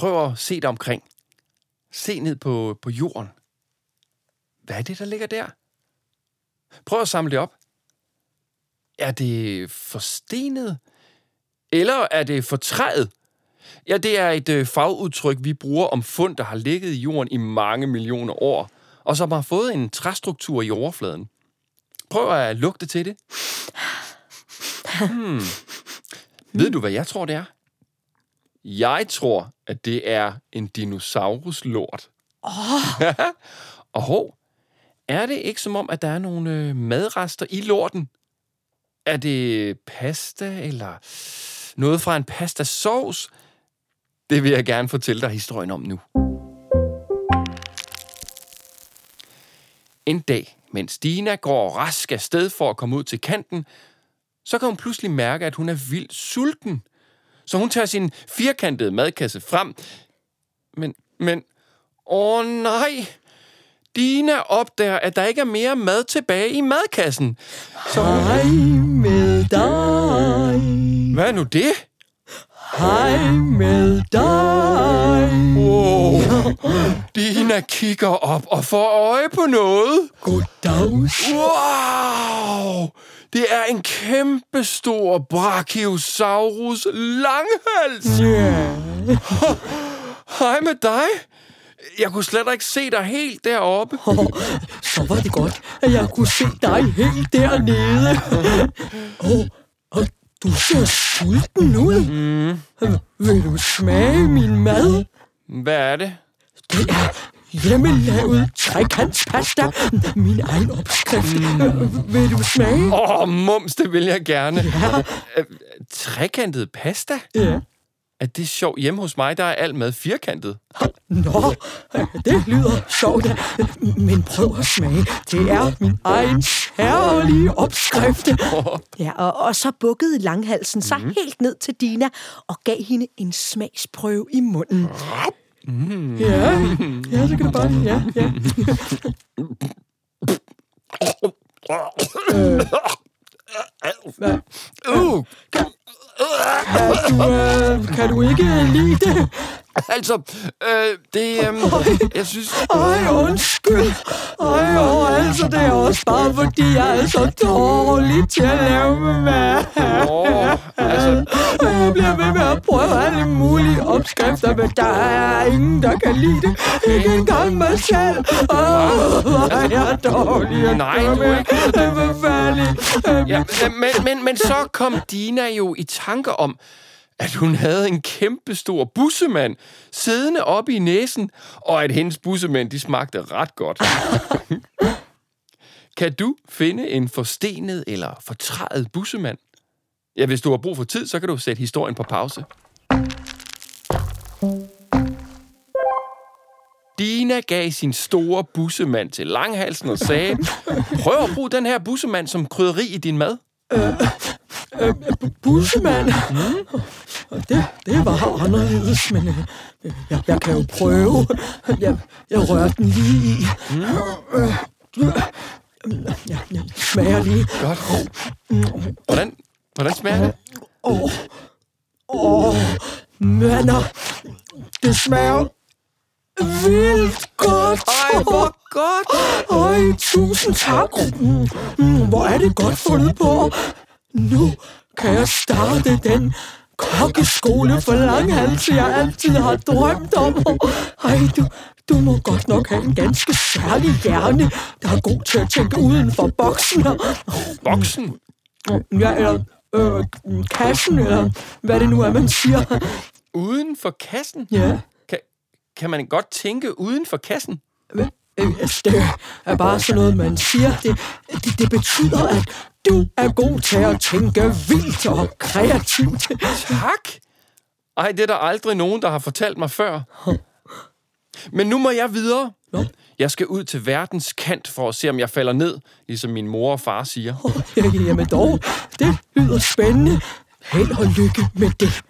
prøv at se dig omkring. Se ned på, på jorden. Hvad er det, der ligger der? Prøv at samle det op. Er det forstenet? Eller er det fortræet? Ja, det er et øh, fagudtryk, vi bruger om fund, der har ligget i jorden i mange millioner år, og som har fået en træstruktur i overfladen. Prøv at lugte til det. Hmm. Ved du, hvad jeg tror, det er? Jeg tror, at det er en dinosauruslort. Åh, Og hov, er det ikke som om, at der er nogle øh, madrester i lorten? Er det pasta eller noget fra en pastasauce? Det vil jeg gerne fortælle dig historien om nu. En dag, mens Dina går rask afsted for at komme ud til kanten, så kan hun pludselig mærke, at hun er vildt sulten. Så hun tager sin firkantede madkasse frem. Men, men, åh nej, Dina opdager, at der ikke er mere mad tilbage i madkassen. Så, hej med dig. hvad er nu det? Hej med dig. Wow. Dina kigger op og får øje på noget. Goddags. Wow! Det er en kæmpe stor Brachiosaurus langhals. Ja. Hej med dig. Jeg kunne slet ikke se dig helt deroppe. Oh, så var det godt, at jeg kunne se dig helt dernede. Oh, oh, du ser sulten ud. Mm. Vil du smage min mad? Hvad er det? Det er hjemmelavet trekantspasta. Min egen opskrift. Mm. Vil du smage? Åh, oh, mums, det vil jeg gerne. Ja. Øh, Trekantet pasta? Ja. Er det sjovt? Hjemme hos mig, der er alt mad firkantet. Nå, det lyder sjovt, men prøv at smage. Det er min egen særlige opskrift. Ja, og, og så bukkede langhalsen sig mm. helt ned til Dina og gav hende en smagsprøve i munden. Ja, ja, så kan du bare... Ja, ja. Uh, Du, øh, kan du ikke lide det? altså, øh, det, øh, jeg synes... Ej, undskyld. Og altså, det er også bare fordi, jeg er så dårlig til at lave mad. Åh, altså, Jeg bliver ved med at prøve alle mulige opskrifter, men der er ingen, der kan lide det. Ikke engang mig selv. Åh, hvor er jeg dårlig at Nej, du er med. ikke. Det er forfærdeligt. ja, men, men, men så kom Dina jo i tanke om, at hun havde en kæmpe stor bussemand siddende oppe i næsen, og at hendes bussemænd, de smagte ret godt. Kan du finde en forstenet eller fortrædet bussemand? Ja, hvis du har brug for tid, så kan du sætte historien på pause. Dina gav sin store bussemand til langhalsen og sagde, prøv at bruge den her bussemand som krydderi i din mad. Bussemand. Og det, det var anderledes, men øh, jeg, jeg kan jo prøve. Jeg, jeg rører den lige i. Øh, Jeg, jeg smager lige. Godt. Hvordan, hvordan smager det? Åh, åh, mander. Det smager vildt godt. Ej, hvor godt! Ej, tusind tak. Mm, Hvor er det godt fundet på. Nu kan jeg starte den kokkeskole for langhals, jeg altid har drømt om. Ej, du, du må godt nok have en ganske særlig hjerne, der er god til at tænke uden for boksen. Boksen? Ja, eller øh, kassen, eller hvad det nu er, man siger. Uden for kassen? Ja. Kan, kan man godt tænke uden for kassen? Øh, altså, Det er bare sådan noget, man siger. Det, det, det betyder, at du er god til at tænke vildt og kreativt. Tak! Ej, det er der aldrig nogen, der har fortalt mig før. Men nu må jeg videre. Nå. Jeg skal ud til verdens kant for at se, om jeg falder ned, ligesom min mor og far siger. Jamen dog, det lyder spændende. Held og lykke med det.